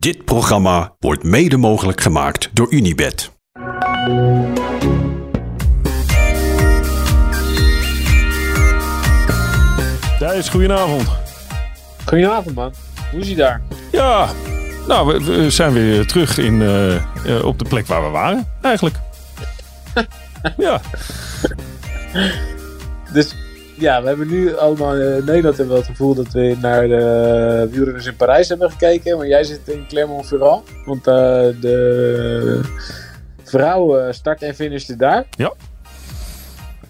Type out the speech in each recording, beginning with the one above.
Dit programma wordt mede mogelijk gemaakt door Unibed. Thijs, goedenavond. Goedenavond man, hoe is hij daar? Ja, nou, we, we zijn weer terug in, eh, eh, op de plek waar we waren, eigenlijk. ja, Dus ja, we hebben nu allemaal eh, in Nederland hebben we het gevoel dat we naar de wielrenners in Parijs hebben gekeken. Maar jij zit in Clermont-Ferrand, want eh, de vrouwen start en finishen daar. Ja.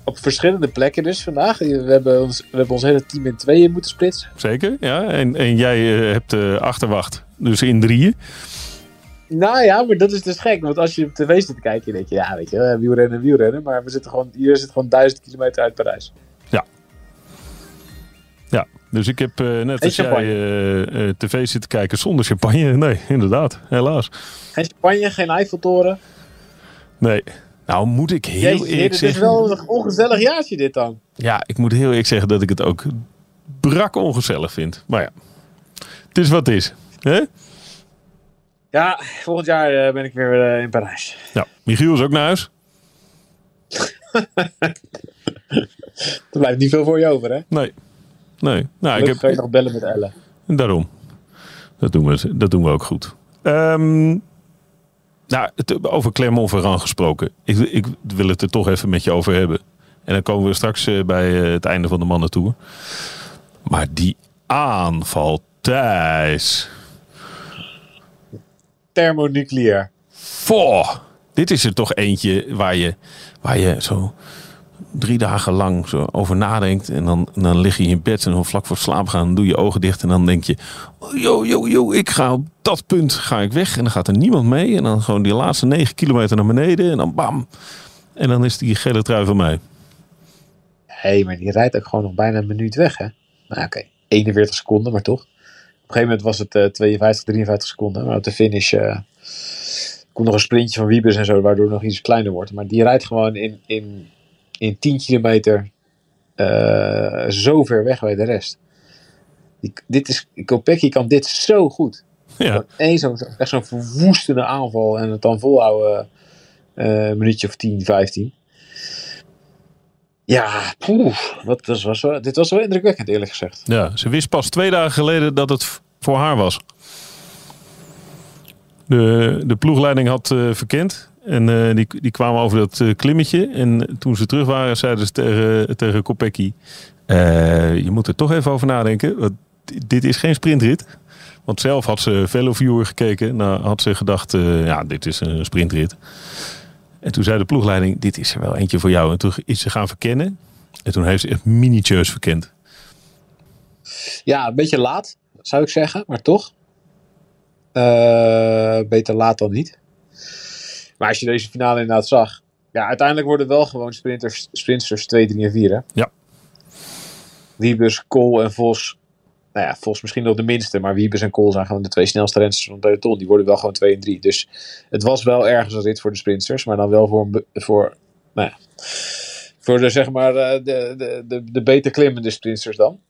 Op verschillende plekken dus vandaag. We hebben ons, we hebben ons hele team in tweeën moeten splitsen. zeker. Ja. En, en jij eh, hebt de achterwacht, dus in drieën. Nou ja, maar dat is dus gek. Want als je op tv zit te kijken, denk je, ja, weet je, eh, wielrennen, wielrennen. Maar we zitten gewoon, hier zit gewoon duizend kilometer uit Parijs. Dus ik heb eh, net als jij eh, eh, tv zitten kijken zonder champagne. Nee, inderdaad, helaas. Geen champagne, geen Eiffeltoren. Nee. Nou, moet ik heel Jezus, eerlijk dit is zeggen... wel een ongezellig jaartje dit dan. Ja, ik moet heel eerlijk zeggen dat ik het ook brak ongezellig vind. Maar ja, het is wat het is. Hè? Ja, volgend jaar ben ik weer in Parijs. Ja, Michiel is ook naar huis. Er blijft niet veel voor je over, hè? Nee. Nee. Nou, ik Ik heb, ga je nog bellen met Elle. Daarom. Dat doen we, dat doen we ook goed. Ehm, nou, het, over Clermont-Ferrand gesproken. Ik, ik wil het er toch even met je over hebben. En dan komen we straks eh, bij eh, het einde van de mannentour. Maar die aanval, Thijs. Thermonucleair. Foh, dit is er toch eentje waar je, waar je zo drie dagen lang zo over nadenkt. En dan, dan lig je in bed en dan vlak voor slaap gaan, doe je ogen dicht. En dan denk je, yo, yo, yo, ik ga op dat punt ga ik weg. En dan gaat er niemand mee. En dan gewoon die laatste negen kilometer naar beneden. En dan bam. En dan is die gele trui van mij. Hé, hey, maar die rijdt ook gewoon nog bijna een minuut weg, hè? Nou, oké. 41 seconden, maar toch. Op een gegeven moment was het eh 52, 53 seconden. Maar op de finish eh, komt nog een sprintje van Wiebes en zo, waardoor nog iets kleiner wordt. Maar die rijdt gewoon in, in, in 10 kilometer eh, zo ver weg bij de rest. Die, dit is, Kopecky kan dit zo goed. Ja, één zo'n echt zo'n verwoestende aanval en het dan volhouden eh, een minuutje of 10, 15. Ja, poeh, wat, dat was wel, dit was wel indrukwekkend eerlijk gezegd. ja, ze wist pas twee dagen geleden dat het voor haar was. De, de ploegleiding had eh, verkend. En eh, die, die kwamen over dat eh, klimmetje. En toen ze terug waren, zeiden ze tegen, tegen Kopecky... eh, je moet er toch even over nadenken. Want di- dit is geen sprintrit. Want zelf had ze Veloviewer gekeken. Nou had ze gedacht, ja, dit is een sprintrit. En toen zei de ploegleiding, dit is er wel eentje voor jou. En toen is ze gaan verkennen. En toen heeft ze echt minutieus verkend. Ja, een beetje laat, zou ik zeggen, maar toch. Beter laat dan niet. Maar als je deze finale inderdaad zag. Ja, uiteindelijk worden wel gewoon sprinters, sprinters 2, 3 en 4. Hè? Ja. Wiebes, Kool en Vos. Nou ja, Vos misschien nog de minste. Maar Wiebes en Kool zijn gewoon de twee snelste renners van het peloton. Die worden wel gewoon 2 en 3. Dus het was wel ergens een rit voor de sprinters. Maar dan wel voor, voor nou ja, voor de, zeg maar, eh, de, de, de, de beter klimmende sprinters dan.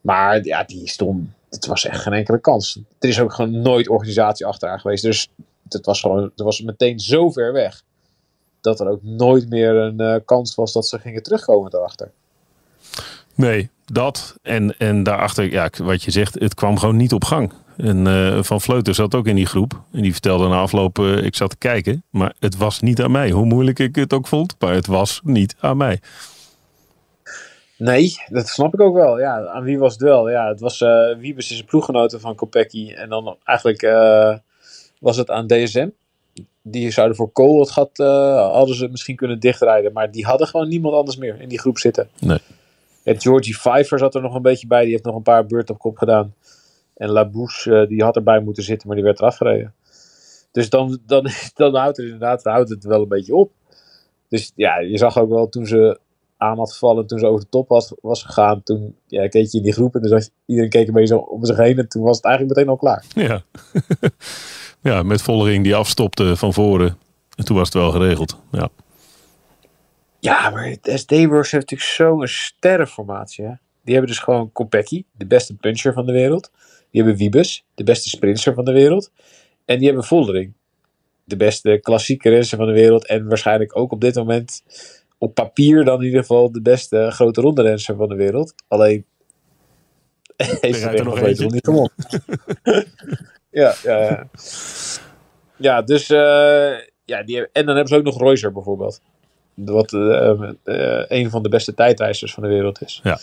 Maar ja, die stond. Het was echt geen enkele kans. Er is ook gewoon nooit organisatie achteraan geweest. Dus het was gewoon. Het was meteen zo ver weg. Dat er ook nooit meer een eh, kans was dat ze gingen terugkomen daarachter. Nee, dat. En, en daarachter, ja, wat je zegt, het kwam gewoon niet op gang. En eh, Van Vleuten zat ook in die groep. En die vertelde na afloop, eh, ik zat te kijken. Maar het was niet aan mij. Hoe moeilijk ik het ook vond. Maar het was niet aan mij. Nee, dat snap ik ook wel. Ja, aan wie was het wel? Ja, het was eh Wiebes is een ploeggenote van Kopecky. En dan eigenlijk was het aan DSM. Die zouden voor Kool het gat, eh, hadden ze misschien kunnen dichtrijden. Maar die hadden gewoon niemand anders meer in die groep zitten. Nee. Ja, Georgie Pfeiffer zat er nog een beetje bij. Die heeft nog een paar beurten op kop gedaan. En Labouche, eh, die had erbij moeten zitten, maar die werd eraf gereden. Dus dan, dan, dan houdt het inderdaad houdt het wel een beetje op. Dus ja, je zag ook wel toen ze aan had gevallen, toen ze over de top was, was gegaan. Toen ja, keek je in die groep en dus iedereen keek een beetje zo om zich heen. En toen was het eigenlijk meteen al klaar. Ja. ja, met Vollering die afstopte van voren. En toen was het wel geregeld. Ja. Ja, maar het SD-Works heeft natuurlijk zo'n sterrenformatie. Hè? Die hebben dus gewoon Kopecky, de beste puncher van de wereld. Die hebben Wiebes, de beste sprinter van de wereld. En die hebben Voldering, de beste klassieke renster van de wereld. En waarschijnlijk ook op dit moment op papier dan in ieder geval de beste grote ronde renster van de wereld. Alleen heeft rijdt er hij nog eentje. niet gewonnen. ja, ja, ja. Dus eh, ja, die, en dan hebben ze ook nog Reuser bijvoorbeeld. Wat eh, eh, een van de beste tijdreizers van de wereld is. Ja.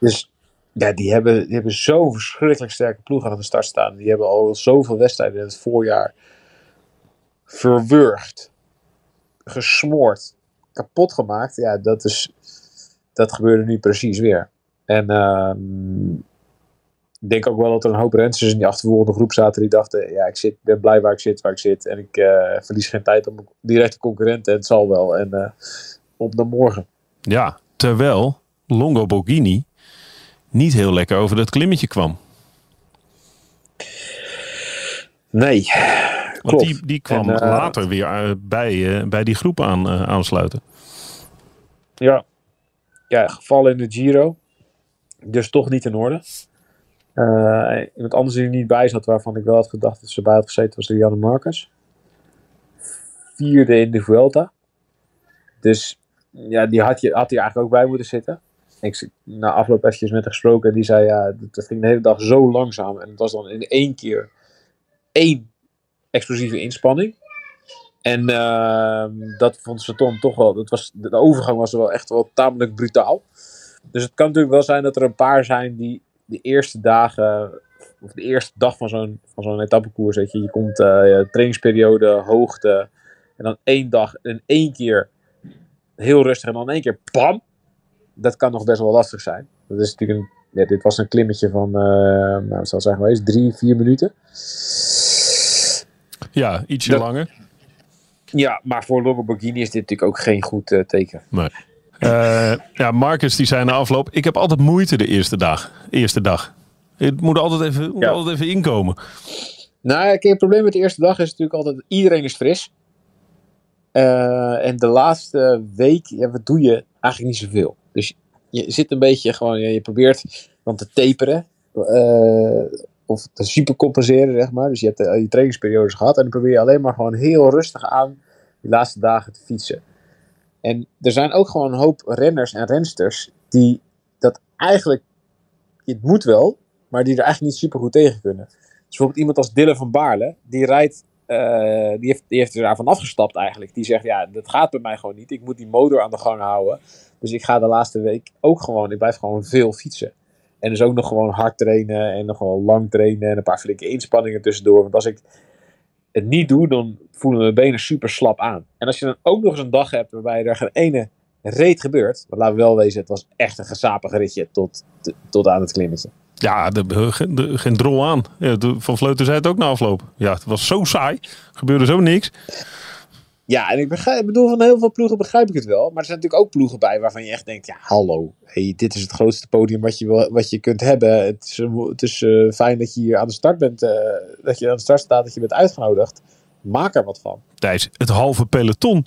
Dus ja, die hebben, die hebben zo'n verschrikkelijk sterke ploeg aan de start staan. Die hebben al zoveel wedstrijden in het voorjaar verwurgd, gesmoord, kapot gemaakt. Ja, dat, is, dat gebeurde nu precies weer. En ehm, ik denk ook wel dat er een hoop rensters in die achtervolgende groep zaten die dachten, ja, ik zit, ben blij waar ik zit, waar ik zit. En ik eh, verlies geen tijd op directe concurrenten. En het zal wel. En eh, op naar morgen. Ja, terwijl Longo Borghini niet heel lekker over dat klimmetje kwam. Nee, Want klopt. die, die kwam En, eh, later weer bij, bij die groep aan, aansluiten. Ja. ja, gevallen in de Giro. Dus toch niet in orde. Eh, iemand anders die er niet bij zat, waarvan ik wel had gedacht dat ze bij had gezeten, was Rianne Marcus. Vierde in de Vuelta. Dus ja, die had, je, had hij eigenlijk ook bij moeten zitten. Ik na afloop eventjes met haar gesproken en die zei, ja, dat, dat ging de hele dag zo langzaam. En het was dan in één keer één explosieve inspanning. En ehm, dat vond ze Tom toch wel. Dat was, de overgang was wel echt wel tamelijk brutaal. Dus het kan natuurlijk wel zijn dat er een paar zijn die de eerste dagen. Of de eerste dag van zo'n, van zo'n etappekoers. Weet je, je komt ja, trainingsperiode, hoogte. En dan één dag in één keer heel rustig. En dan in één keer bam. Dat kan nog best wel lastig zijn. Dat is natuurlijk een, ja, dit was een klimmetje van. eh nou, wat zal het zijn geweest? Drie, vier minuten. Ja, ietsje langer. Ja, maar voor Longo Borghini is dit natuurlijk ook geen goed eh, teken. Nee. Eh, ja, Marcus die zei na afloop, ik heb altijd moeite de eerste dag. Eerste dag. Het moet altijd even, moet Ja. altijd even inkomen. Nou, kijk, het probleem met de eerste dag is natuurlijk altijd: iedereen is fris. Eh, en de laatste week, ja, wat doe je? Eigenlijk niet zoveel. Dus je zit een beetje gewoon, je, je probeert dan te taperen. eh, of te supercompenseren, zeg maar. Dus je hebt je trainingsperiodes gehad. En dan probeer je alleen maar gewoon heel rustig aan die laatste dagen te fietsen. En er zijn ook gewoon een hoop renners en rensters die dat eigenlijk, het moet wel, maar die er eigenlijk niet super goed tegen kunnen. Dus bijvoorbeeld iemand als Dylan van Baarle, die rijdt, eh, die, heeft, die heeft er daarvan afgestapt eigenlijk. Die zegt, ja, dat gaat bij mij gewoon niet. Ik moet die motor aan de gang houden. Dus ik ga de laatste week ook gewoon, ik blijf gewoon veel fietsen. En dus ook nog gewoon hard trainen en nog wel lang trainen en een paar flinke inspanningen tussendoor. Want als ik niet doe, dan voelen mijn benen super slap aan. En als je dan ook nog eens een dag hebt waarbij er geen ene reet gebeurt. Want laten we wel wezen, het was echt een gezapig ritje tot, tot aan het klimmetje. Ja, de, de, geen drol aan. De- van Vleuten zei het ook na afloop. Ja, het was zo saai. Gebeurde zo niks. Ja, en ik, begrijp, ik bedoel, van heel veel ploegen begrijp ik het wel. Maar er zijn natuurlijk ook ploegen bij waarvan je echt denkt: ja, hallo. Hey, dit is het grootste podium wat je, wil- wat je kunt hebben. Het is, het is eh, fijn dat je hier aan de start bent. eh, dat je aan de start staat, dat je bent uitgenodigd. Maak er wat van. Thijs, het halve peloton.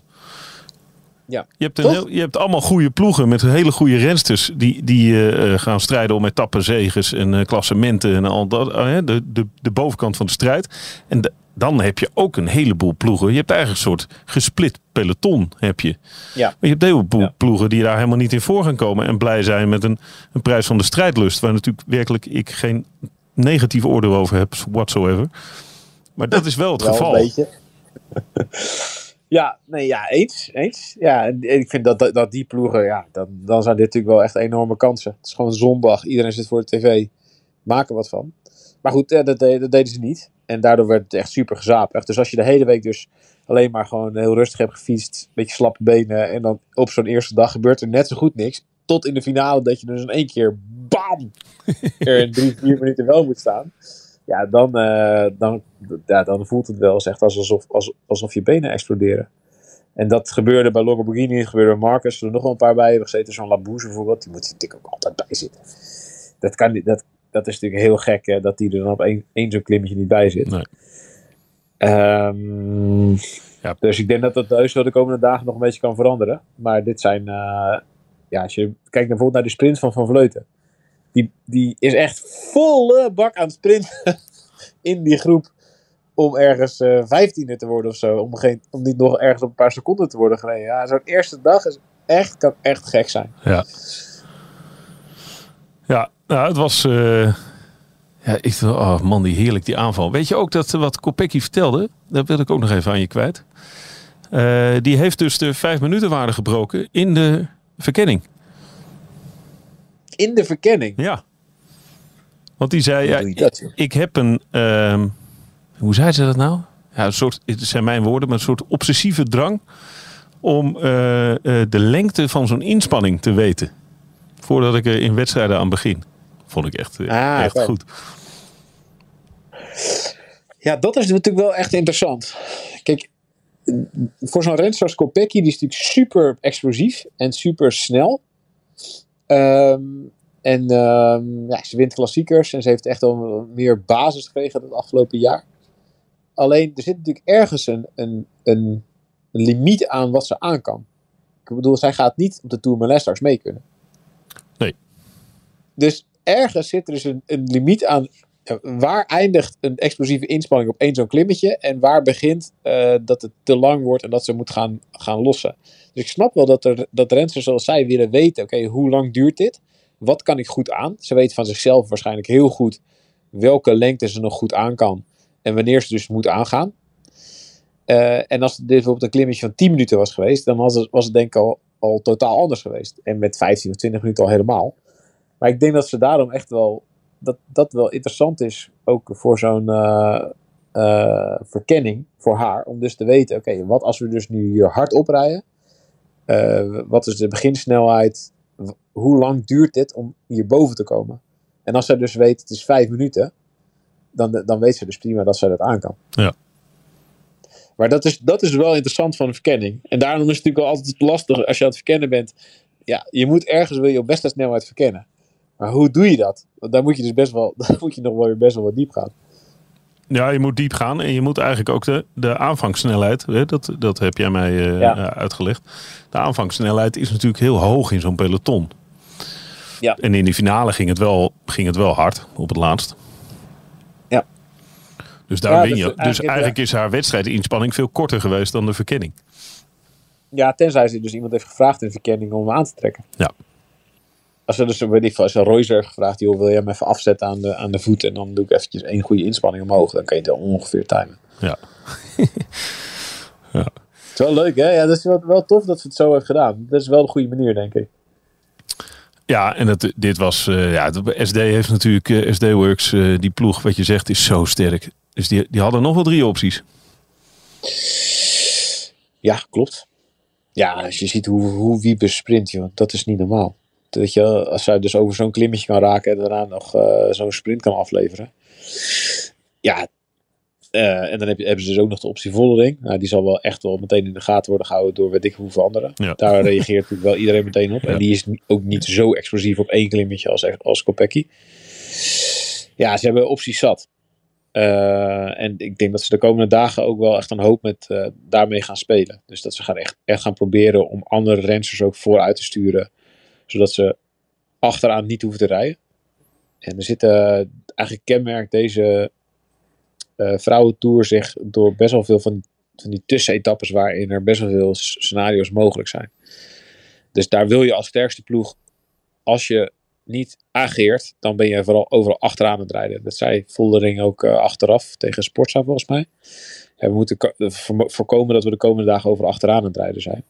Ja. Je hebt, een Toch? heel, je hebt allemaal goede ploegen met hele goede rensters die, die eh, gaan strijden om etappenzeges en klassementen en al dat. de, de, de bovenkant van de strijd. En de- dan heb je ook een heleboel ploegen. Je hebt eigenlijk een soort gesplit peloton. Heb je. Ja. Maar je hebt een heleboel Ja. ploegen die daar helemaal niet in voor gaan komen. En blij zijn met een, een prijs van de strijdlust. Waar natuurlijk werkelijk ik geen negatief oordeel over heb, whatsoever. Maar dat is wel het Wel geval. een beetje. ja, nee, ja, eens. eens. Ja, en ik vind dat, dat, dat die ploegen, ja, dan, dan zijn dit natuurlijk wel echt enorme kansen. Het is gewoon zondag, iedereen zit voor de tv. Maak er wat van. Maar goed, eh, dat deden ze niet. En daardoor werd het echt super gezapig. Dus als je de hele week dus alleen maar gewoon heel rustig hebt gefietst, een beetje slappe benen, en dan op zo'n eerste dag gebeurt er net zo goed niks. Tot in de finale dat je dus in één keer, bam, er in drie, vier minuten wel moet staan. Ja, dan, eh, dan, ja, dan voelt het wel eens echt alsof, alsof, alsof je benen exploderen. En dat gebeurde bij Lamborghini, dat gebeurde bij Marcus. Er nog wel een paar bij hebben gezeten. Zo'n Labouche bijvoorbeeld, die moet natuurlijk ook altijd bij zitten. Dat, kan, niet- dat, dat is natuurlijk heel gek hè, dat die er dan op één, één zo'n klimmetje niet bij zit. Nee. Ehm, Ja. Dus ik denk dat dat heus wel de komende dagen nog een beetje kan veranderen. Maar dit zijn, eh, ja, als je kijkt bijvoorbeeld naar de sprint van Van Vleuten. Die, die is echt volle bak aan het sprinten in die groep. Om ergens eh vijftiende te worden of zo. Om, geen, om niet nog ergens op een paar seconden te worden gereden. Ja, zo'n eerste dag is echt, kan echt gek zijn. Ja. Ja, nou, het was. eh, ja, ik dacht, oh man, die heerlijk die aanval. Weet je ook dat eh, wat Kopecky vertelde? Dat wil ik ook nog even aan je kwijt. Eh, die heeft dus de vijf minuten waarde gebroken in de verkenning. In de verkenning. Ja. Want die zei, ja, dat, ik heb een, ehm, hoe zei ze dat nou? Ja, een soort, het zijn mijn woorden, maar een soort obsessieve drang om de lengte van zo'n inspanning te weten. Voordat ik er in wedstrijden aan begin. Vond ik echt, eh, Ah, echt oké. goed. Ja, dat is natuurlijk wel echt interessant. Kijk, voor zo'n renster als Kopecky, die is natuurlijk super explosief en super snel. Ehm, en ehm, ja, ze wint klassiekers en ze heeft echt al meer basis gekregen het afgelopen jaar. Alleen, er zit natuurlijk ergens een, een, een, een limiet aan wat ze aan kan. Ik bedoel, zij gaat niet op de Tourmalet straks mee kunnen. Nee. Dus ergens zit er dus een, een limiet aan ja, waar eindigt een explosieve inspanning op één zo'n klimmetje en waar begint eh, dat het te lang wordt en dat ze moet gaan, gaan lossen. Dus ik snap wel dat, er, dat rensters zoals zij willen weten, oké, hoe lang duurt dit? Wat kan ik goed aan? Ze weten van zichzelf waarschijnlijk heel goed welke lengte ze nog goed aan kan en wanneer ze dus moet aangaan. Eh, en als dit bijvoorbeeld een klimmetje van 10 minuten was geweest, dan was het, was het denk ik al, al totaal anders geweest. En met 15 of 20 minuten al helemaal. Maar ik denk dat ze daarom echt wel dat dat wel interessant is, ook voor zo'n eh, eh, verkenning voor haar, om dus te weten, oké, wat als we dus nu hier hard oprijden? Eh, wat is de beginsnelheid? Hoe lang duurt dit om hier boven te komen? En als zij dus weet, het is vijf minuten, dan, dan weet ze dus prima dat zij dat aan kan. Ja. Maar dat is, dat is wel interessant van een verkenning. En daarom is het natuurlijk wel altijd lastig als je aan het verkennen bent. Ja, je moet ergens wil je op beste snelheid verkennen. Maar hoe doe je dat? Want daar moet je dus best wel, daar moet je nog wel weer best wel wat diep gaan. Ja, je moet diep gaan en je moet eigenlijk ook de, de aanvangssnelheid, hè, dat, dat heb jij mij eh, Ja. eh, uitgelegd. De aanvangssnelheid is natuurlijk heel hoog in zo'n peloton. Ja. En in die finale ging het wel, ging het wel hard op het laatst. Ja. Dus daar Ja, win dus je. eigenlijk- dus eigenlijk is haar wedstrijdinspanning veel korter geweest dan de verkenning. Ja, tenzij ze dus iemand heeft gevraagd in de verkenning om hem aan te trekken. Ja. Als ze dus, weet ik veel, als een gevraagd, joh, wil je hem even afzetten aan de, aan de voet en dan doe ik eventjes één goede inspanning omhoog. Dan kan je het ongeveer timen. Ja. Het is wel leuk, hè? Ja, dat is wel, wel tof dat ze het zo heeft gedaan. Dat is wel de goede manier, denk ik. Ja, en het, dit was. eh, ja, SD heeft natuurlijk. eh, SD Works, eh, die ploeg, wat je zegt, is zo sterk. Dus die, die hadden nog wel drie opties. Ja, klopt. Ja, als je ziet hoe, hoe Wiebe sprint, joh, dat is niet normaal. Dat je, als zij dus over zo'n klimmetje kan raken en daarna nog eh, zo'n sprint kan afleveren. Ja, eh, en dan heb je, hebben ze dus ook nog de optie Vollering. Nou, die zal wel echt wel meteen in de gaten worden gehouden door weet ik hoeveel anderen. Ja. Daar reageert natuurlijk wel iedereen meteen op. Ja. En die is ook niet zo explosief op één klimmetje als, als Kopecky. Ja, ze hebben opties zat. Eh, en ik denk dat ze de komende dagen ook wel echt een hoop met daarmee gaan spelen. Dus dat ze gaan echt, echt gaan proberen om andere rensters ook vooruit te sturen. Zodat ze achteraan niet hoeven te rijden. En er zit eh, eigenlijk kenmerkt deze eh vrouwentour zich door best wel veel van, van die tussenetappes waarin er best wel veel scenario's mogelijk zijn. Dus daar wil je als sterkste ploeg, als je niet ageert, dan ben je vooral overal achteraan aan het rijden. Dat zei Voldering ook eh, achteraf tegen Sportza volgens mij. We moeten voorkomen dat we de komende dagen over achteraan aan het rijden zijn.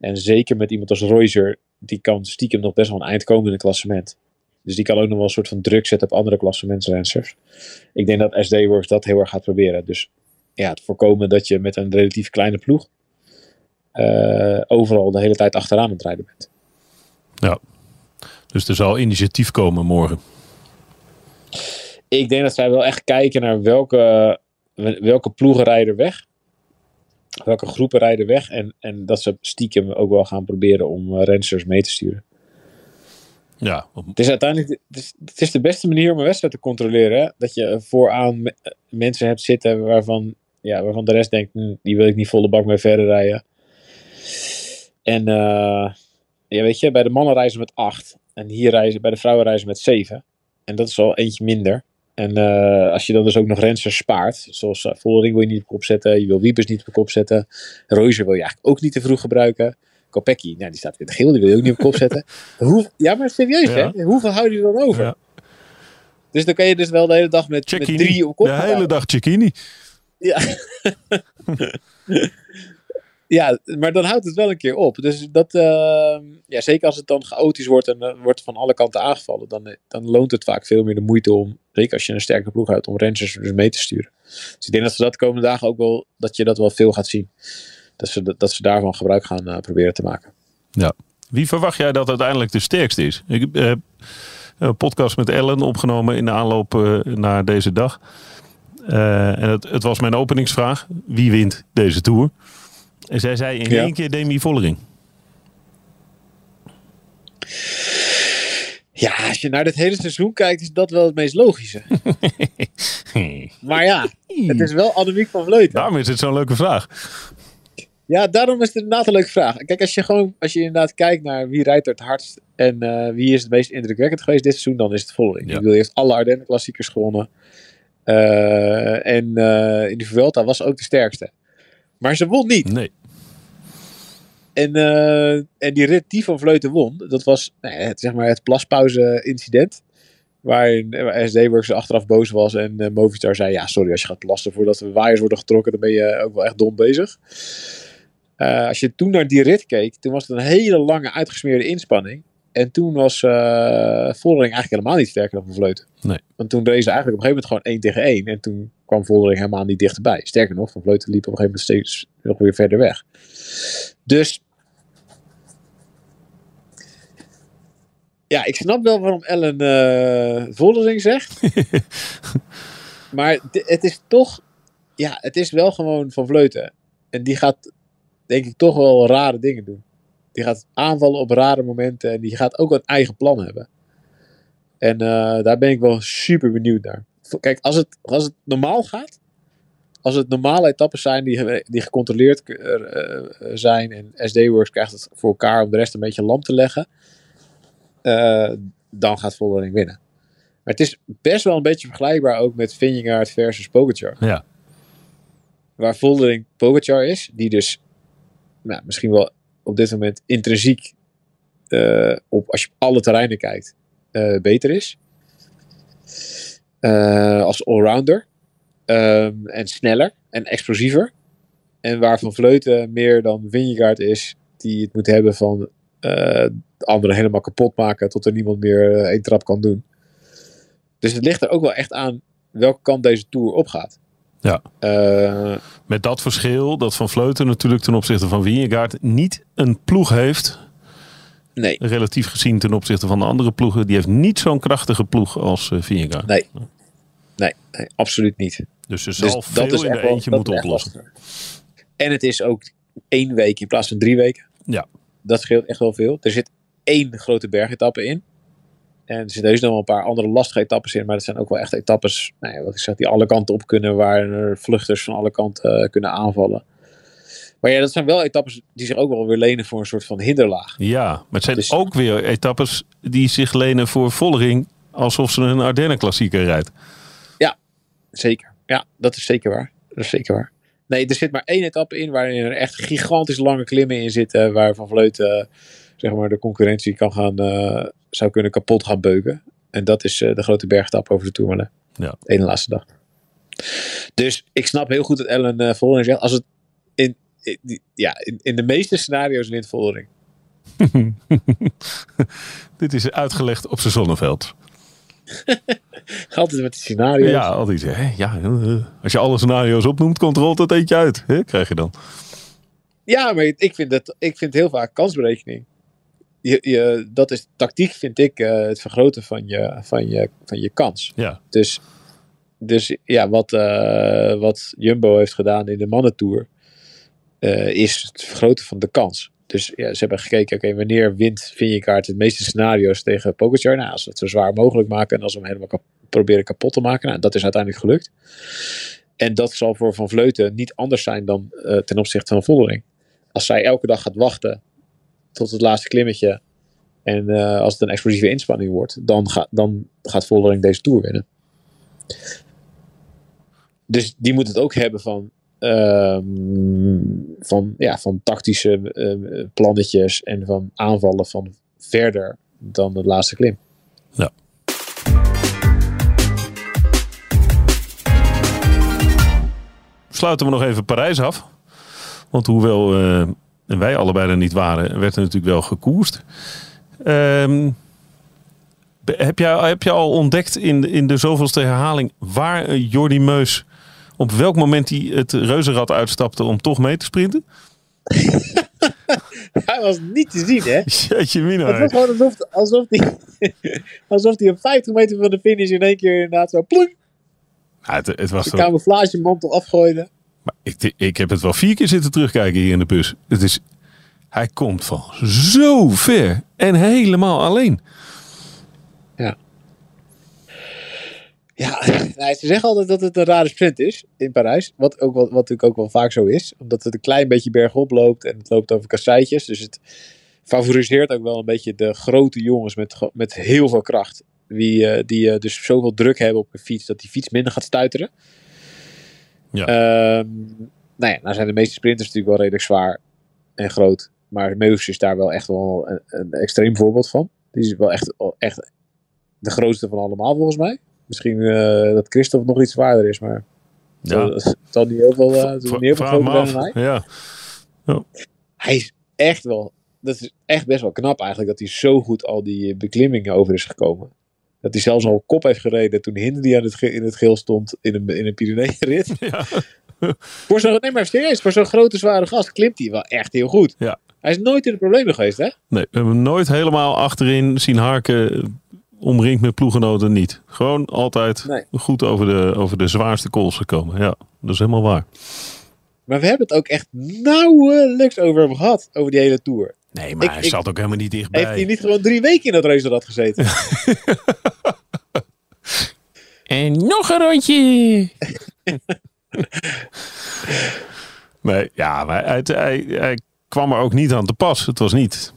En zeker met iemand als Royzer, die kan stiekem nog best wel een eind komen in het klassement. Dus die kan ook nog wel een soort van druk zetten op andere klassementsrenners. Ik denk dat SD Works dat heel erg gaat proberen. Dus ja, het voorkomen dat je met een relatief kleine ploeg eh, overal de hele tijd achteraan aan het rijden bent. Ja. Dus er zal initiatief komen morgen. Ik denk dat zij wel echt kijken naar welke, welke ploegen rijden weg. Welke groepen rijden weg. En, en dat ze stiekem ook wel gaan proberen om uh, rensters mee te sturen. Ja, Het is uiteindelijk het is, het is de beste manier om een wedstrijd te controleren. Hè? Dat je vooraan me- mensen hebt zitten waarvan, ja, waarvan de rest denkt, "Hm, die wil ik niet volle bak mee verder rijden. En eh, ja, weet je, bij de mannen reizen met acht. En hier reizen bij de vrouwen reizen met zeven. En dat is al eentje minder. En uh, als je dan dus ook nog rensers spaart, zoals uh, Vollering wil je niet op kop zetten, je wil Wiepers niet op kop zetten, wil je eigenlijk ook niet te vroeg gebruiken. Kopecky, nou die staat in het geel, die wil je ook niet op kop zetten. Hoe, ja, maar serieus ja. hè, hoeveel houden je dan over? Ja. Dus dan kan je dus wel de hele dag met, met drie op kop De hele dag Cecchini. Ja. ja, maar dan houdt het wel een keer op. Dus dat, uh, ja, zeker als het dan chaotisch wordt en uh, wordt van alle kanten aangevallen, dan, dan loont het vaak veel meer de moeite om, zeker als je een sterke ploeg houdt, om rangers dus mee te sturen. Dus ik denk dat ze dat de komende dagen ook wel, dat je dat wel veel gaat zien. Dat ze, dat ze daarvan gebruik gaan uh, proberen te maken. Ja. Wie verwacht jij dat uiteindelijk de sterkste is? Ik heb een podcast met Ellen opgenomen in de aanloop naar deze dag. en het, het was mijn openingsvraag. Wie wint deze Tour? En zij zei in ja. één keer Demi Vollering. Ja, als je naar dit hele seizoen kijkt, is dat wel het meest logische. maar ja, het is wel Annemiek van Vleuten. Daarom is het zo'n leuke vraag. Ja, daarom is het inderdaad een leuke vraag. Kijk, als je gewoon, als je inderdaad kijkt naar wie rijdt er het hardst en uh, wie is het meest indrukwekkend geweest dit seizoen, dan is het Vollering. Ja. Ik bedoel, heeft alle Ardennen klassiekers gewonnen. Uh, en uh, in de Vuelta was ook de sterkste. Maar ze won niet. Nee. En, uh, en die rit die van Vleuten won, dat was nou ja, het, zeg maar het plaspauze-incident. Waarin SD-Works achteraf boos was en uh, Movistar zei: Ja, sorry, als je gaat plassen voordat de waaiers worden getrokken, dan ben je ook wel echt dom bezig. Uh, als je toen naar die rit keek, toen was het een hele lange uitgesmeerde inspanning. En toen was uh, Voldering eigenlijk helemaal niet sterker dan Van Vleuten. Nee. Want toen reed ze eigenlijk op een gegeven moment gewoon 1 tegen 1. En toen kwam Voldering helemaal niet dichterbij. Sterker nog, Van Vleuten liep op een gegeven moment steeds nog weer verder weg. Dus ja, ik snap wel waarom Ellen uh, Voldering zegt. maar het is toch, ja, het is wel gewoon Van Vleuten. En die gaat, denk ik, toch wel rare dingen doen. Die gaat aanvallen op rare momenten en die gaat ook een eigen plan hebben. En uh, daar ben ik wel super benieuwd naar. Kijk, als het, als het normaal gaat, als het normale etappes zijn die, die gecontroleerd uh, zijn en SD-Works krijgt het voor elkaar om de rest een beetje lam te leggen, uh, dan gaat Vollering winnen. Maar het is best wel een beetje vergelijkbaar ook met Vingegaard versus Pogacar. Ja. Waar Vollering Pogacar is, die dus nou, misschien wel op dit moment intrinsiek uh, op, als je op alle terreinen kijkt, uh, beter is. als allrounder. Um, en sneller en explosiever. En waar Van Vleuten meer dan Vingegaard is, die het moet hebben van anderen helemaal kapot maken tot er niemand meer uh, één trap kan doen. Dus het ligt er ook wel echt aan welke kant deze tour opgaat. Ja. Uh, Met dat verschil dat Van Vleuten natuurlijk ten opzichte van Vingegaard niet een ploeg heeft. Nee. Relatief gezien ten opzichte van de andere ploegen. Die heeft niet zo'n krachtige ploeg als uh, Vingegaard. Nee. nee. Nee, absoluut niet. Dus ze zal dus veel dat is in de eentje moeten oplossen. En het is ook één week in plaats van drie weken. Ja. Dat scheelt echt wel veel. Er zit één grote bergetappe in. En er zitten dus nog wel een paar andere lastige etappes in. Maar dat zijn ook wel echt etappes nou ja, wat ik zeg, die alle kanten op kunnen. Waar er vluchters van alle kanten uh, kunnen aanvallen. Maar ja, dat zijn wel etappes die zich ook wel weer lenen voor een soort van hinderlaag. Ja, maar het zijn dus, ook weer etappes die zich lenen voor Vollering. Alsof ze een Ardennen klassieker rijdt. Ja, zeker. Ja, dat is zeker waar. Dat is zeker waar. Nee, er zit maar één etappe in waarin er echt gigantisch lange klimmen in zitten. Waar Van Vleuten, uh, zeg maar, de concurrentie kan gaan, uh, zou kunnen kapot gaan beuken. En dat is uh, de grote bergtap over de Tourmalet. Ja. De ene laatste dag. Dus ik snap heel goed dat Ellen uh, Vollering zegt. Als het in, in, ja, in, in de meeste scenario's wint Vollering. Dit is uitgelegd op zijn zonneveld. altijd met de scenario's. Ja, altijd. Hè? Ja, als je alle scenario's opnoemt, komt er altijd eentje uit. Hè? Krijg je dan. Ja, maar ik vind, dat, ik vind heel vaak kansberekening. Je, je, dat is tactiek, vind ik, uh, het vergroten van je, van je, van je kans. Ja. Dus, dus ja, wat, uh, wat Jumbo heeft gedaan in de mannentour, uh, is het vergroten van de kans. Dus ja, ze hebben gekeken, oké, okay, wanneer wint Vingegaard het meeste scenario's tegen Pogacar? Nou, als we het zo zwaar mogelijk maken en als we hem helemaal proberen kapot te maken. Nou, dat is uiteindelijk gelukt. En dat zal voor Van Vleuten niet anders zijn dan uh, ten opzichte van Vollering. Als zij elke dag gaat wachten tot het laatste klimmetje En eh, als het een explosieve inspanning wordt, dan, gaat dan gaat Vollering deze Tour winnen. Dus die moet het ook hebben van, ehm, van, ja, van tactische uh, plannetjes en van aanvallen van verder dan de laatste klim. Ja. Sluiten we nog even Parijs af. Want hoewel uh, wij allebei er niet waren, werd er natuurlijk wel gekoerst. Um, heb, jij, heb je al ontdekt in, in de zoveelste herhaling waar Jordi Meus op welk moment hij het reuzenrad uitstapte om toch mee te sprinten? hij was niet te zien, hè? Jeetje mina. Het was gewoon alsof, alsof, hij, alsof op 50 meter van de finish in één keer inderdaad zo plunk. Ja, het, het was de camouflagemantel afgooide. Maar ik, ik heb het wel vier keer zitten terugkijken hier in de bus. Het is, hij komt van zo ver en helemaal alleen. Ja. Ja, nou, ze zeggen altijd dat het een rare sprint is in Parijs. Wat, ook, wat, wat natuurlijk ook wel vaak zo is. Omdat het een klein beetje bergop loopt en het loopt over kasseitjes. Dus het favoriseert ook wel een beetje de grote jongens met, met heel veel kracht. Die, uh, die uh, dus zoveel druk hebben op een fiets dat die fiets minder gaat stuiteren. Ja. Um, nou ja, nou zijn de meeste sprinters natuurlijk wel redelijk zwaar en groot. Maar Meus is daar wel echt wel een, een, extreem voorbeeld van. Die is wel echt, echt de grootste van allemaal volgens mij. Misschien uh, dat Christophe nog iets zwaarder is, maar ja. het zal niet heel veel, uh, niet heel veel groter dan hij. Ja. ja. Hij is echt wel, dat is echt best wel knap eigenlijk, dat hij zo goed al die beklimmingen over is gekomen. Dat hij zelfs al kop heeft gereden toen Hindley aan het, in het geel stond in een, in een Pyrenee-rit. Ja. voor zo'n, nee maar serieus, voor zo'n grote zware gast klimt hij wel echt heel goed. Ja. Hij is nooit in de problemen geweest, hè? Nee, we hebben hem nooit helemaal achterin zien harken, omringd met ploegenoten niet. Gewoon altijd nee. goed over de, over de zwaarste kools gekomen. Ja, dat is helemaal waar. Maar we hebben het ook echt nauwelijks over hem gehad, over die hele Tour. Nee, maar ik, hij ik, zat ook helemaal niet dichtbij. Heeft hij niet gewoon drie weken in dat reuzenrad gezeten? en nog een rondje! nee, ja, maar hij, hij, hij kwam er ook niet aan te pas. Het was niet,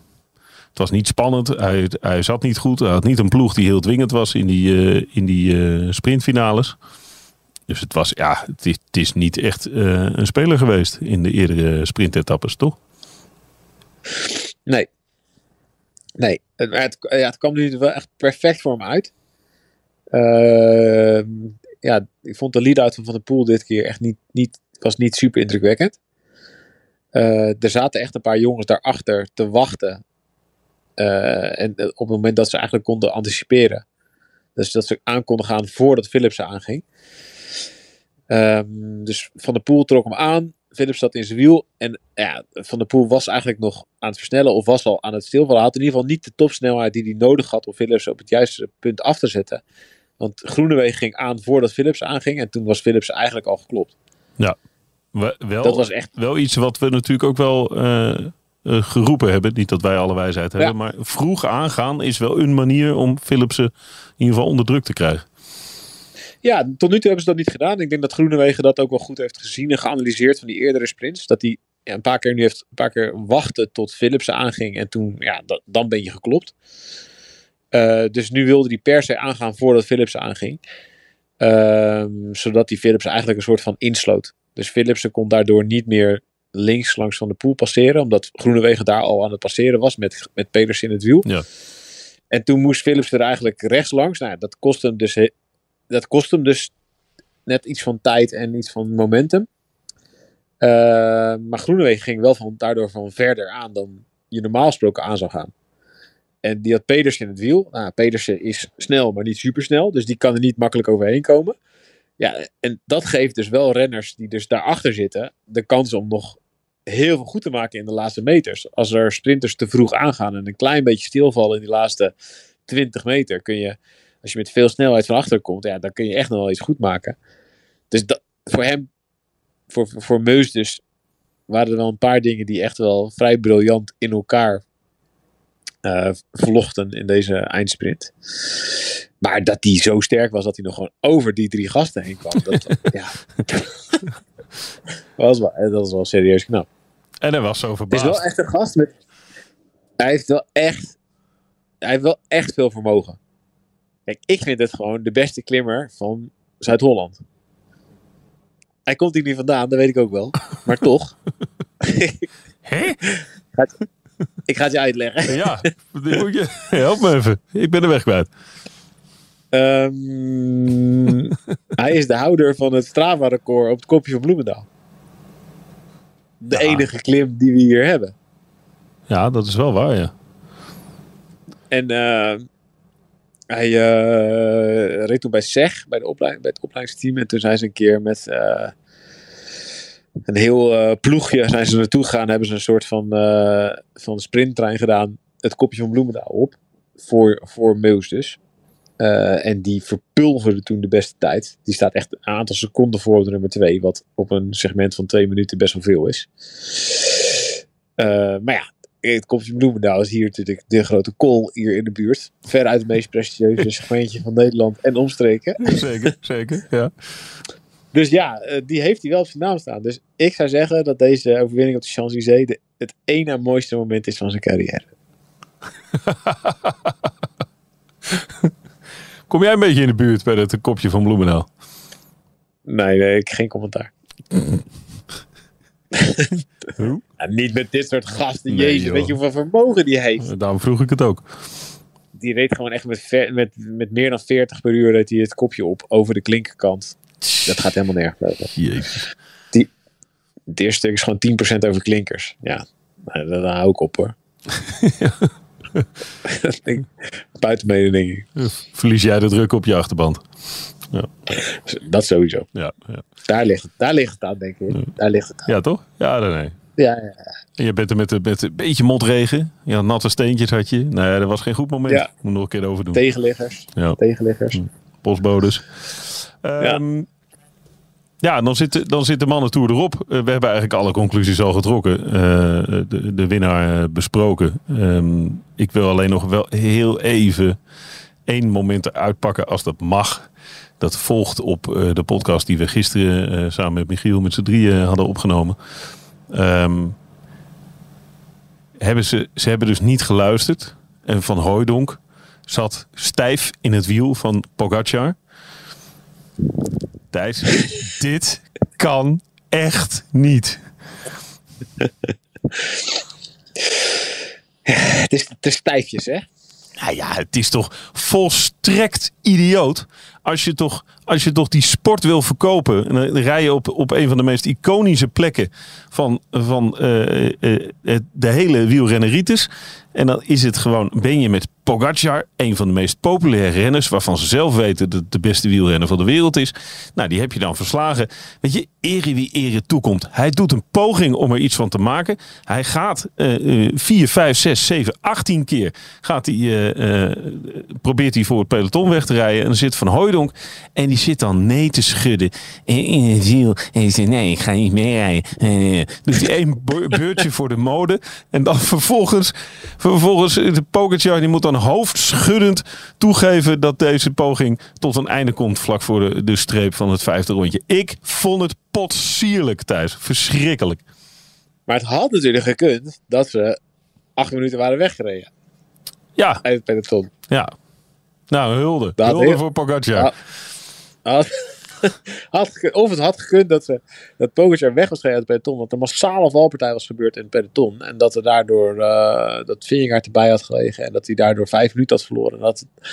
het was niet spannend. Hij, hij zat niet goed. Hij had niet een ploeg die heel dwingend was in die, uh, in die uh, sprintfinales. Dus het was, ja, het is, het is niet echt uh, een speler geweest in de eerdere sprintetappes, toch? Nee. Nee. Het, het, kwam nu wel echt perfect voor hem uit. Ehm, ja, ik vond de lead-out van Van der Poel dit keer echt niet, niet, was niet super indrukwekkend. Uh, er zaten echt een paar jongens daarachter te wachten. Uh, en op het moment dat ze eigenlijk konden anticiperen. Dus dat ze aan konden gaan voordat Philips aanging. Um, dus Van der Poel trok hem aan. Philips zat in zijn wiel. En ja, Van der Poel was eigenlijk nog aan het versnellen. Of was al aan het stilvallen. Hij had in ieder geval niet de topsnelheid die hij nodig had om Philips op het juiste punt af te zetten. Want Groenewegen ging aan voordat Philips aanging. En toen was Philips eigenlijk al geklopt. Ja, wel, dat was echt... wel iets wat we natuurlijk ook wel uh, uh, geroepen hebben. Niet dat wij alle wijsheid hebben. Ja. Maar vroeg aangaan is wel een manier om Philipsen in ieder geval onder druk te krijgen. Ja, tot nu toe hebben ze dat niet gedaan. Ik denk dat Groenewegen dat ook wel goed heeft gezien en geanalyseerd van die eerdere sprints. Dat hij ja, een paar keer nu heeft een paar keer wachten tot Philipsen aanging. En toen, ja, dat, dan ben je geklopt. Uh, dus nu wilde hij per se aangaan voordat Philips aanging. Uh, zodat die Philips eigenlijk een soort van insloot. Dus Philipsen kon daardoor niet meer links langs van de poel passeren. Omdat Groenewegen daar al aan het passeren was met, met Peters in het wiel. Ja. En toen moest Philips er eigenlijk rechts langs. Nou, dat kost hem dus, dat kost hem dus net iets van tijd en iets van momentum. Uh, maar Groenewegen ging wel van, daardoor van verder aan dan je normaal gesproken aan zou gaan. En die had Pedersen in het wiel. Nou, Pedersen is snel, maar niet supersnel. Dus die kan er niet makkelijk overheen komen. Ja, en dat geeft dus wel renners die dus daarachter zitten de kans om nog heel veel goed te maken in de laatste meters. Als er sprinters te vroeg aangaan en een klein beetje stilvallen in die laatste 20 meter, kun je, als je met veel snelheid van achter komt, ja, dan kun je echt nog wel iets goed maken. Dus dat, voor hem, voor, voor Meus dus, waren er wel een paar dingen die echt wel vrij briljant in elkaar uh, verlochten in deze eindsprint. Maar dat hij zo sterk was dat hij nog gewoon over die drie gasten heen kwam. Dat, ja. was wel, dat was wel serieus knap. En hij was zo verbaasd. Het is wel echt een gast met... Hij heeft wel echt hij heeft wel echt veel vermogen. Kijk, ik vind het gewoon de beste klimmer van Zuid-Holland. Hij komt hier niet vandaan, dat weet ik ook wel. Maar toch. Hè? ik ga het je uitleggen. Ja, moet je, help me even. Ik ben de weg kwijt. Ehm, hij is de houder van het Strava-record op het kopje van Bloemendaal. De Ja. enige klim die we hier hebben. Ja, dat is wel waar, ja. En eh, hij eh, reed toen bij SEG, bij, de opleiding, bij het opleidingsteam. En toen zijn ze een keer met eh, een heel eh, ploegje zijn ze naartoe gegaan. Hebben ze een soort van, van sprinttrein gedaan. Het kopje van Bloemendaal op. Voor, voor Meus dus. En die verpulverde toen de beste tijd. Die staat echt een aantal seconden voor de nummer 2. Wat op een segment van twee minuten best wel veel is. Maar ja, het kopje Bloemendaal is hier natuurlijk de grote kool hier in de buurt. Veruit het meest prestigieuze segmentje van Nederland en omstreken. Zeker, zeker, ja. Dus ja, eh, die heeft hij wel op zijn naam staan. Dus ik zou zeggen dat deze overwinning op de Champs-Élysées het één na mooiste moment is van zijn carrière. Kom jij een beetje in de buurt bij het kopje van Bloemendaal? Nee, nee, ik geen commentaar. Niet met dit soort gasten. Nee, Jezus, joh. weet je hoeveel vermogen die heeft? Daarom vroeg ik het ook. Die reed gewoon echt met, met, met meer dan 40 per uur reed hij het kopje op over de klinkerkant. Dat gaat helemaal nergens over. Jezus. Het eerste stuk is gewoon 10% over klinkers. Ja, nou, daar, daar hou ik op hoor. Dat Buiten ik. Verlies jij de druk op je achterband? Dat sowieso. Ja, ja. Daar ligt het, daar ligt het aan, denk ik. Daar ligt het aan. ja toch? Ja, nee, nee. Ja, ja, ja. En je bent er met, een- met een beetje motregen. Ja, natte steentjes had je. Nee, dat was geen goed moment. Ja. Moet nog een keer over doen. Tegenliggers. Ja. Tegenliggers. postbodes. Ehm, ja, dan zit, dan zit de mannentour erop. Eh, we hebben eigenlijk alle conclusies al getrokken. Eh, de, de winnaar eh, besproken. Ehm, ik wil alleen nog wel heel even één moment eruit pakken als dat mag. Dat volgt op eh, de podcast die we gisteren eh, samen met Michiel met z'n drieën hadden opgenomen. Ehm, hebben ze, ze hebben dus niet geluisterd. En Van Hooijdonk zat stijf in het wiel van Pogacar. Thijs, dit kan echt niet. Het is te stijfjes, hè? Nou ja, het is toch volstrekt idioot. Als je toch, als je toch die sport wil verkopen. En dan rij je op, op een van de meest iconische plekken van, van eh, eh, het- de hele wielrenneritis. En dan is het gewoon, ben je met Pogacar, een van de meest populaire renners. Waarvan ze zelf weten dat het de beste wielrenner van de wereld is. Nou, die heb je dan verslagen. Weet je, ere wie ere toekomt. Hij doet een poging om er iets van te maken. Hij gaat eh, eh, 4, 5, 6, 7, 18 keer gaat hij, eh, eh, probeert hij voor het peloton weg te rijden. En dan zit Van Hooijdonk en die zit dan nee te schudden in, het wiel. En die zegt nee, ik ga niet meerijden. Eh, doet hij één be- beurtje voor de mode. En dan vervolgens, vervolgens eh, de Pogacar die moet dan hoofdschuddend toegeven dat deze poging tot een einde komt vlak voor de, de streep van het vijfde rondje. Ik vond het potsierlijk thuis. Verschrikkelijk. Maar het had natuurlijk gekund dat ze acht minuten waren weggereden Ja, uit het peloton. ja. Nou, hulde. Dat hulde heel- voor Pogacar. Ja. Had, had of het had gekund dat, ze, dat Pogacar weg was gereden uit het peloton. Dat er massale valpartij was gebeurd in het peloton. En dat er daardoor uh, dat Vingegaard erbij had gelegen. En dat hij daardoor vijf minuten had verloren. En dat het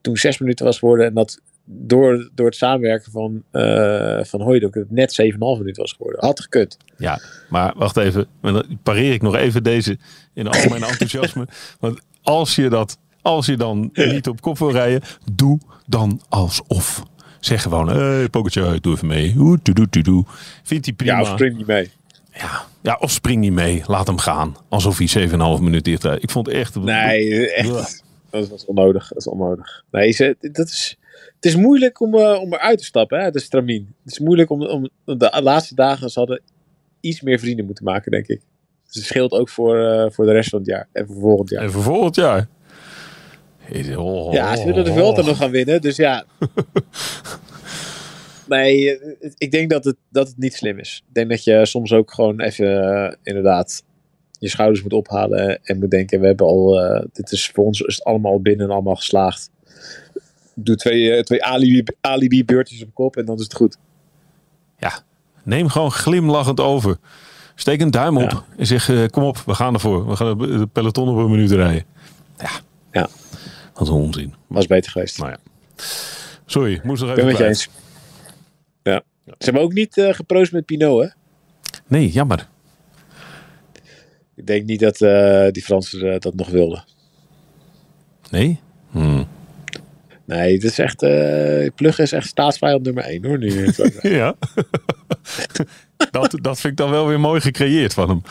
toen zes minuten was geworden. En dat door, door het samenwerken van, uh, van Hooydonk het net 7,5 minuten was geworden. Had gekund. Ja, maar wacht even. Dan pareer ik nog even deze in al mijn enthousiasme. Want als je, dat, als je dan niet op kop wil rijden, doe dan alsof. Zeg gewoon, hé hey, Pogacar, doe even mee. Doe, doe, doe, doe. Vindt hij prima. Ja, of spring niet mee. Ja, ja, of spring niet mee. Laat hem gaan. Alsof hij 7,5 minuten dicht rijdt. Ik vond het echt... Nee, echt. Dat was onnodig. Dat is onnodig. Nee, ze, dat is... Het is moeilijk om, uh, om eruit te stappen, hè, is stramien. Het is moeilijk om, om de laatste dagen, ze hadden iets meer vrienden moeten maken, denk ik. Dus het scheelt ook voor, uh, voor de rest van het jaar en voor volgend jaar. En voor volgend jaar. Oh, ja, ze willen de Vuelta nog gaan winnen, dus ja. nee, ik denk dat het, dat het niet slim is. Ik denk dat je soms ook gewoon even uh, inderdaad je schouders moet ophalen en moet denken, we hebben al, eh, dit is voor ons is het allemaal al binnen en allemaal geslaagd. Doe twee, eh, twee alibi, alibi beurtjes op kop en dan is het goed. Ja, neem gewoon glimlachend over. Steek een duim op Ja. en zeg, eh, kom op, we gaan ervoor. We gaan de peloton op een minuut rijden. Ja. Ja. Wat een onzin. Was beter geweest. Nou ja. Sorry, moest nog Ik ben even met je eens. Ja. Ze hebben ook niet eh, geproost met Pinot, hè? Nee, jammer. Ik denk niet dat eh, die Fransen eh, dat nog wilden. Nee? Hm. Nee, het is echt, eh Plugge is echt staatsvijand nummer 1 hoor. Nu. Ja. dat, dat vind ik dan wel weer mooi gecreëerd van hem.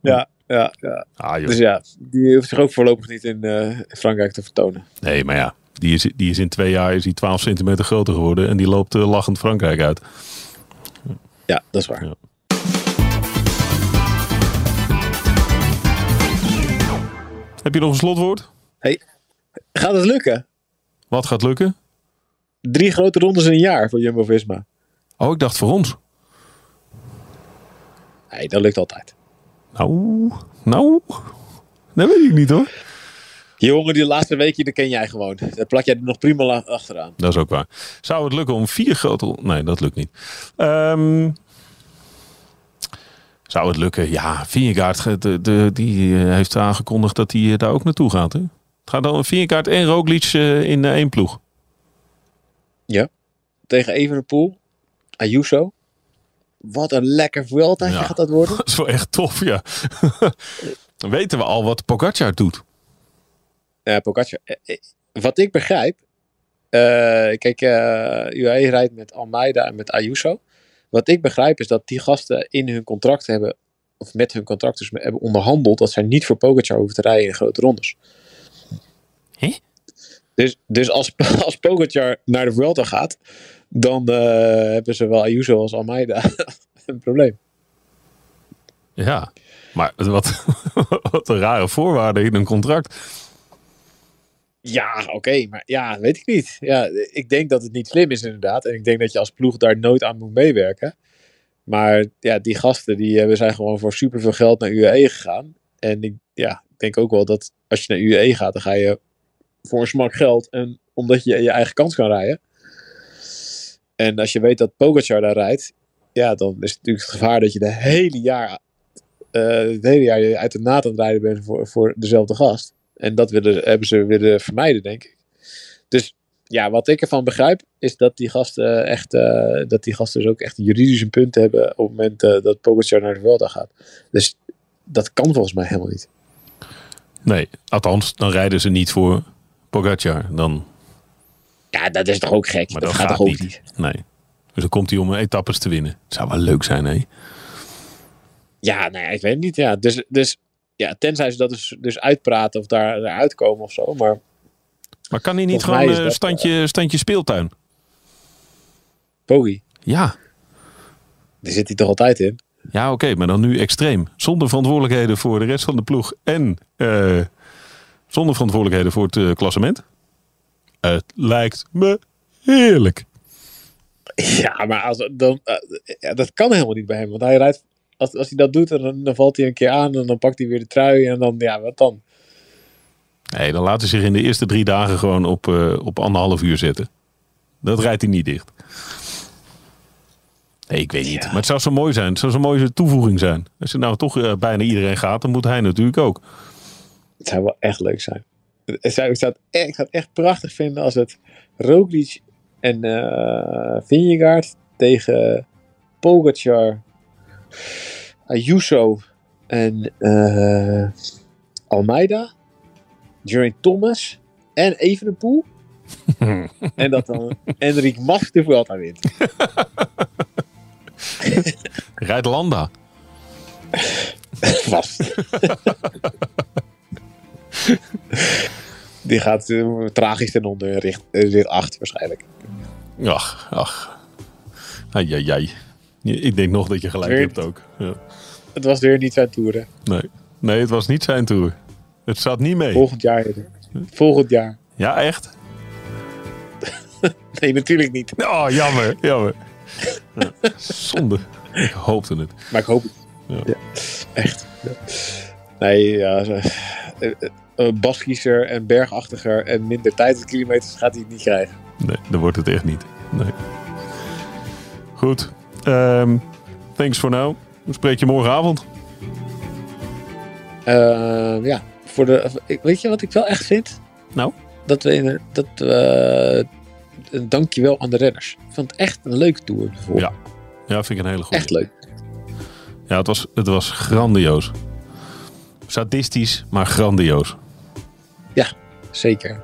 ja, ja, ja. Ah, joh. Dus ja, die hoeft zich ook voorlopig niet in eh, Frankrijk te vertonen. Nee, maar ja. Die is, die is in twee jaar is hij 12 centimeter groter geworden. En die loopt eh, lachend Frankrijk uit. Ja, dat is waar. Ja. Heb je nog een slotwoord? Gaat het lukken? Wat gaat lukken? Drie grote rondes in een jaar voor Jumbo-Visma. Oh, ik dacht voor ons. Nee, dat lukt altijd. Nou, nou. Dat weet ik niet hoor. Die jongen die laatste weekje, dat ken jij gewoon. Daar plak jij er nog prima achteraan. Dat is ook waar. Zou het lukken om vier grote... Nee, dat lukt niet. Ehm, zou het lukken? Ja, Vingegaard ge- de, de, die eh, heeft aangekondigd dat hij eh, daar ook naartoe gaat. Hè? Het gaat dan Vingegaard en Roglic eh, in één ploeg. Tegen Evenepoel, Ayuso. Wat een lekker vueltaatje Ja. gaat dat worden. Dat is wel echt tof, ja. dan weten we al wat Pogacar doet. Ja, Pogacar. Eh, eh, Wat ik begrijp. eh, kijk, eh UAE rijdt met Almeida en met Ayuso. Wat ik begrijp is dat die gasten in hun contract hebben. Of met hun contract dus hebben onderhandeld. Dat zij niet voor Pogacar hoeven te rijden in grote rondes. Hè? Dus, dus als, als Pogacar naar de Vuelta gaat. Dan eh, hebben ze wel Ayuso als Almeida een probleem. Ja, maar wat, wat een rare voorwaarde in een contract. Ja, oké, maar ja, weet ik niet. Ja, ik denk dat het niet slim is inderdaad. En ik denk dat je als ploeg daar nooit aan moet meewerken. Maar ja, die gasten die hebben zijn gewoon voor superveel geld naar UAE gegaan. En ik, ja, ik denk ook wel dat als je naar UAE gaat, dan ga je voor een smak geld. En omdat je je eigen kans kan rijden. En als je weet dat Pogacar daar rijdt, ja, dan is het natuurlijk het gevaar dat je de hele jaar, eh, het hele jaar uit de naad aan het rijden bent voor, voor dezelfde gast. En dat willen, hebben ze willen vermijden, denk ik. Dus ja, wat ik ervan begrijp, is dat die gasten echt, eh, dat die gasten dus ook echt juridisch een punt hebben op het moment eh, dat Pogacar naar de Vuelta gaat. Dus dat kan volgens mij helemaal niet. Nee, althans, dan rijden ze niet voor Pogacar. Dan, Ja, dat is toch ook gek. maar dat, dat gaat, gaat toch ook niet. niet. nee. Dus dan komt hij om etappes te winnen. Zou wel leuk zijn, hè? Ja, ja, ik weet het niet. Ja. Dus, dus ja, tenzij ze dat dus, dus uitpraten of daar, uitkomen of zo. Maar Maar kan hij niet gewoon is een dat, standje, standje speeltuin? Poggi, Ja, daar zit hij toch altijd in. ja oké, maar dan nu extreem. Zonder verantwoordelijkheden voor de rest van de ploeg. En eh, zonder verantwoordelijkheden voor het eh, klassement. Het lijkt me heerlijk. Ja, maar als, dan, eh, ja, dat kan helemaal niet bij hem. Want hij rijdt, als, als hij dat doet, dan, dan valt hij een keer aan en dan pakt hij weer de trui. En dan, ja, wat dan? Nee, dan laat hij zich in de eerste drie dagen gewoon op, eh, op anderhalf uur zetten. Dat rijdt hij niet dicht. Nee, ik weet niet. Ja. Maar het zou zo mooi zijn. Het zou zo mooie toevoeging zijn. Als er nou toch eh, bijna iedereen gaat, dan moet hij natuurlijk ook. Het zou wel echt leuk zijn. Zou, ik, zou het echt, ik zou het echt prachtig vinden als het Roglic en Vingegaard tegen Pogacar, Ayuso en eh, Almeida, Geraint Thomas en Evenepoel. en dat dan Enric Mas de Vuelta wint. Rijdt Landa. Vast. Die gaat eh, tragisch ten onder, richt, eh, rit 8 waarschijnlijk. Ach, ach. Ai, ai, ai. Ik denk nog dat je gelijk Weer- hebt ook. Ja. Het was weer niet zijn toer, hè? Nee. nee, het was niet zijn tour. Het zat niet mee. Volgend jaar. Volgend jaar. Ja, echt? Nee, natuurlijk niet. Oh, jammer, jammer. Ja, zonde. Ik hoopte het. Maar ik hoop het. Ja. Ja. Echt. Nee, ja. Uh, baskiezer en bergachtiger en minder tijd kilometers gaat hij het niet krijgen. Nee, dan wordt het echt niet. Nee. Goed. Um, thanks for now. We spreek je morgenavond. Uh, ja, voor de, weet je wat ik wel echt vind? Nou? Dat we, in, dat we een dankjewel aan de renners. Ik vond het echt een leuke tour. Ja. ja, vind ik een hele goede. Echt leuk. Ja, het was, het was grandioos. Sadistisch, maar grandioos. Ja, zeker.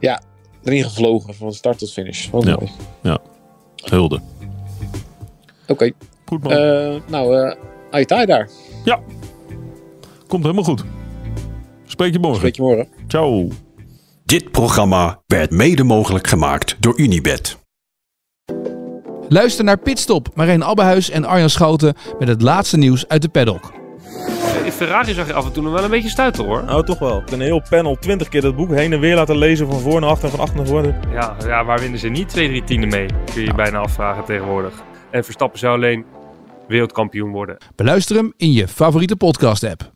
Ja, erin gevlogen van start tot finish. Wat ja. mooi. Ja, hulde. Oké. Okay. Goed man. Uh, nou, uh, Aitai daar. Ja. Komt helemaal goed. Spreek je morgen. Spreek je morgen. Ciao. Dit programma werd mede mogelijk gemaakt door Unibed. Luister naar Pitstop, Marijn Abbehuis en Arjan Schouten met het laatste nieuws uit de paddock. Ferrari zag je af en toe nog wel een beetje stuiten hoor. Nou, toch wel. Een heel panel, twintig keer dat boek heen en weer laten lezen van voor naar achter en van achter naar voren. Ja, ja waar winnen ze niet twee, drie tienden mee? Kun je je bijna afvragen tegenwoordig. En Verstappen zou alleen wereldkampioen worden. Beluister hem in je favoriete podcast app.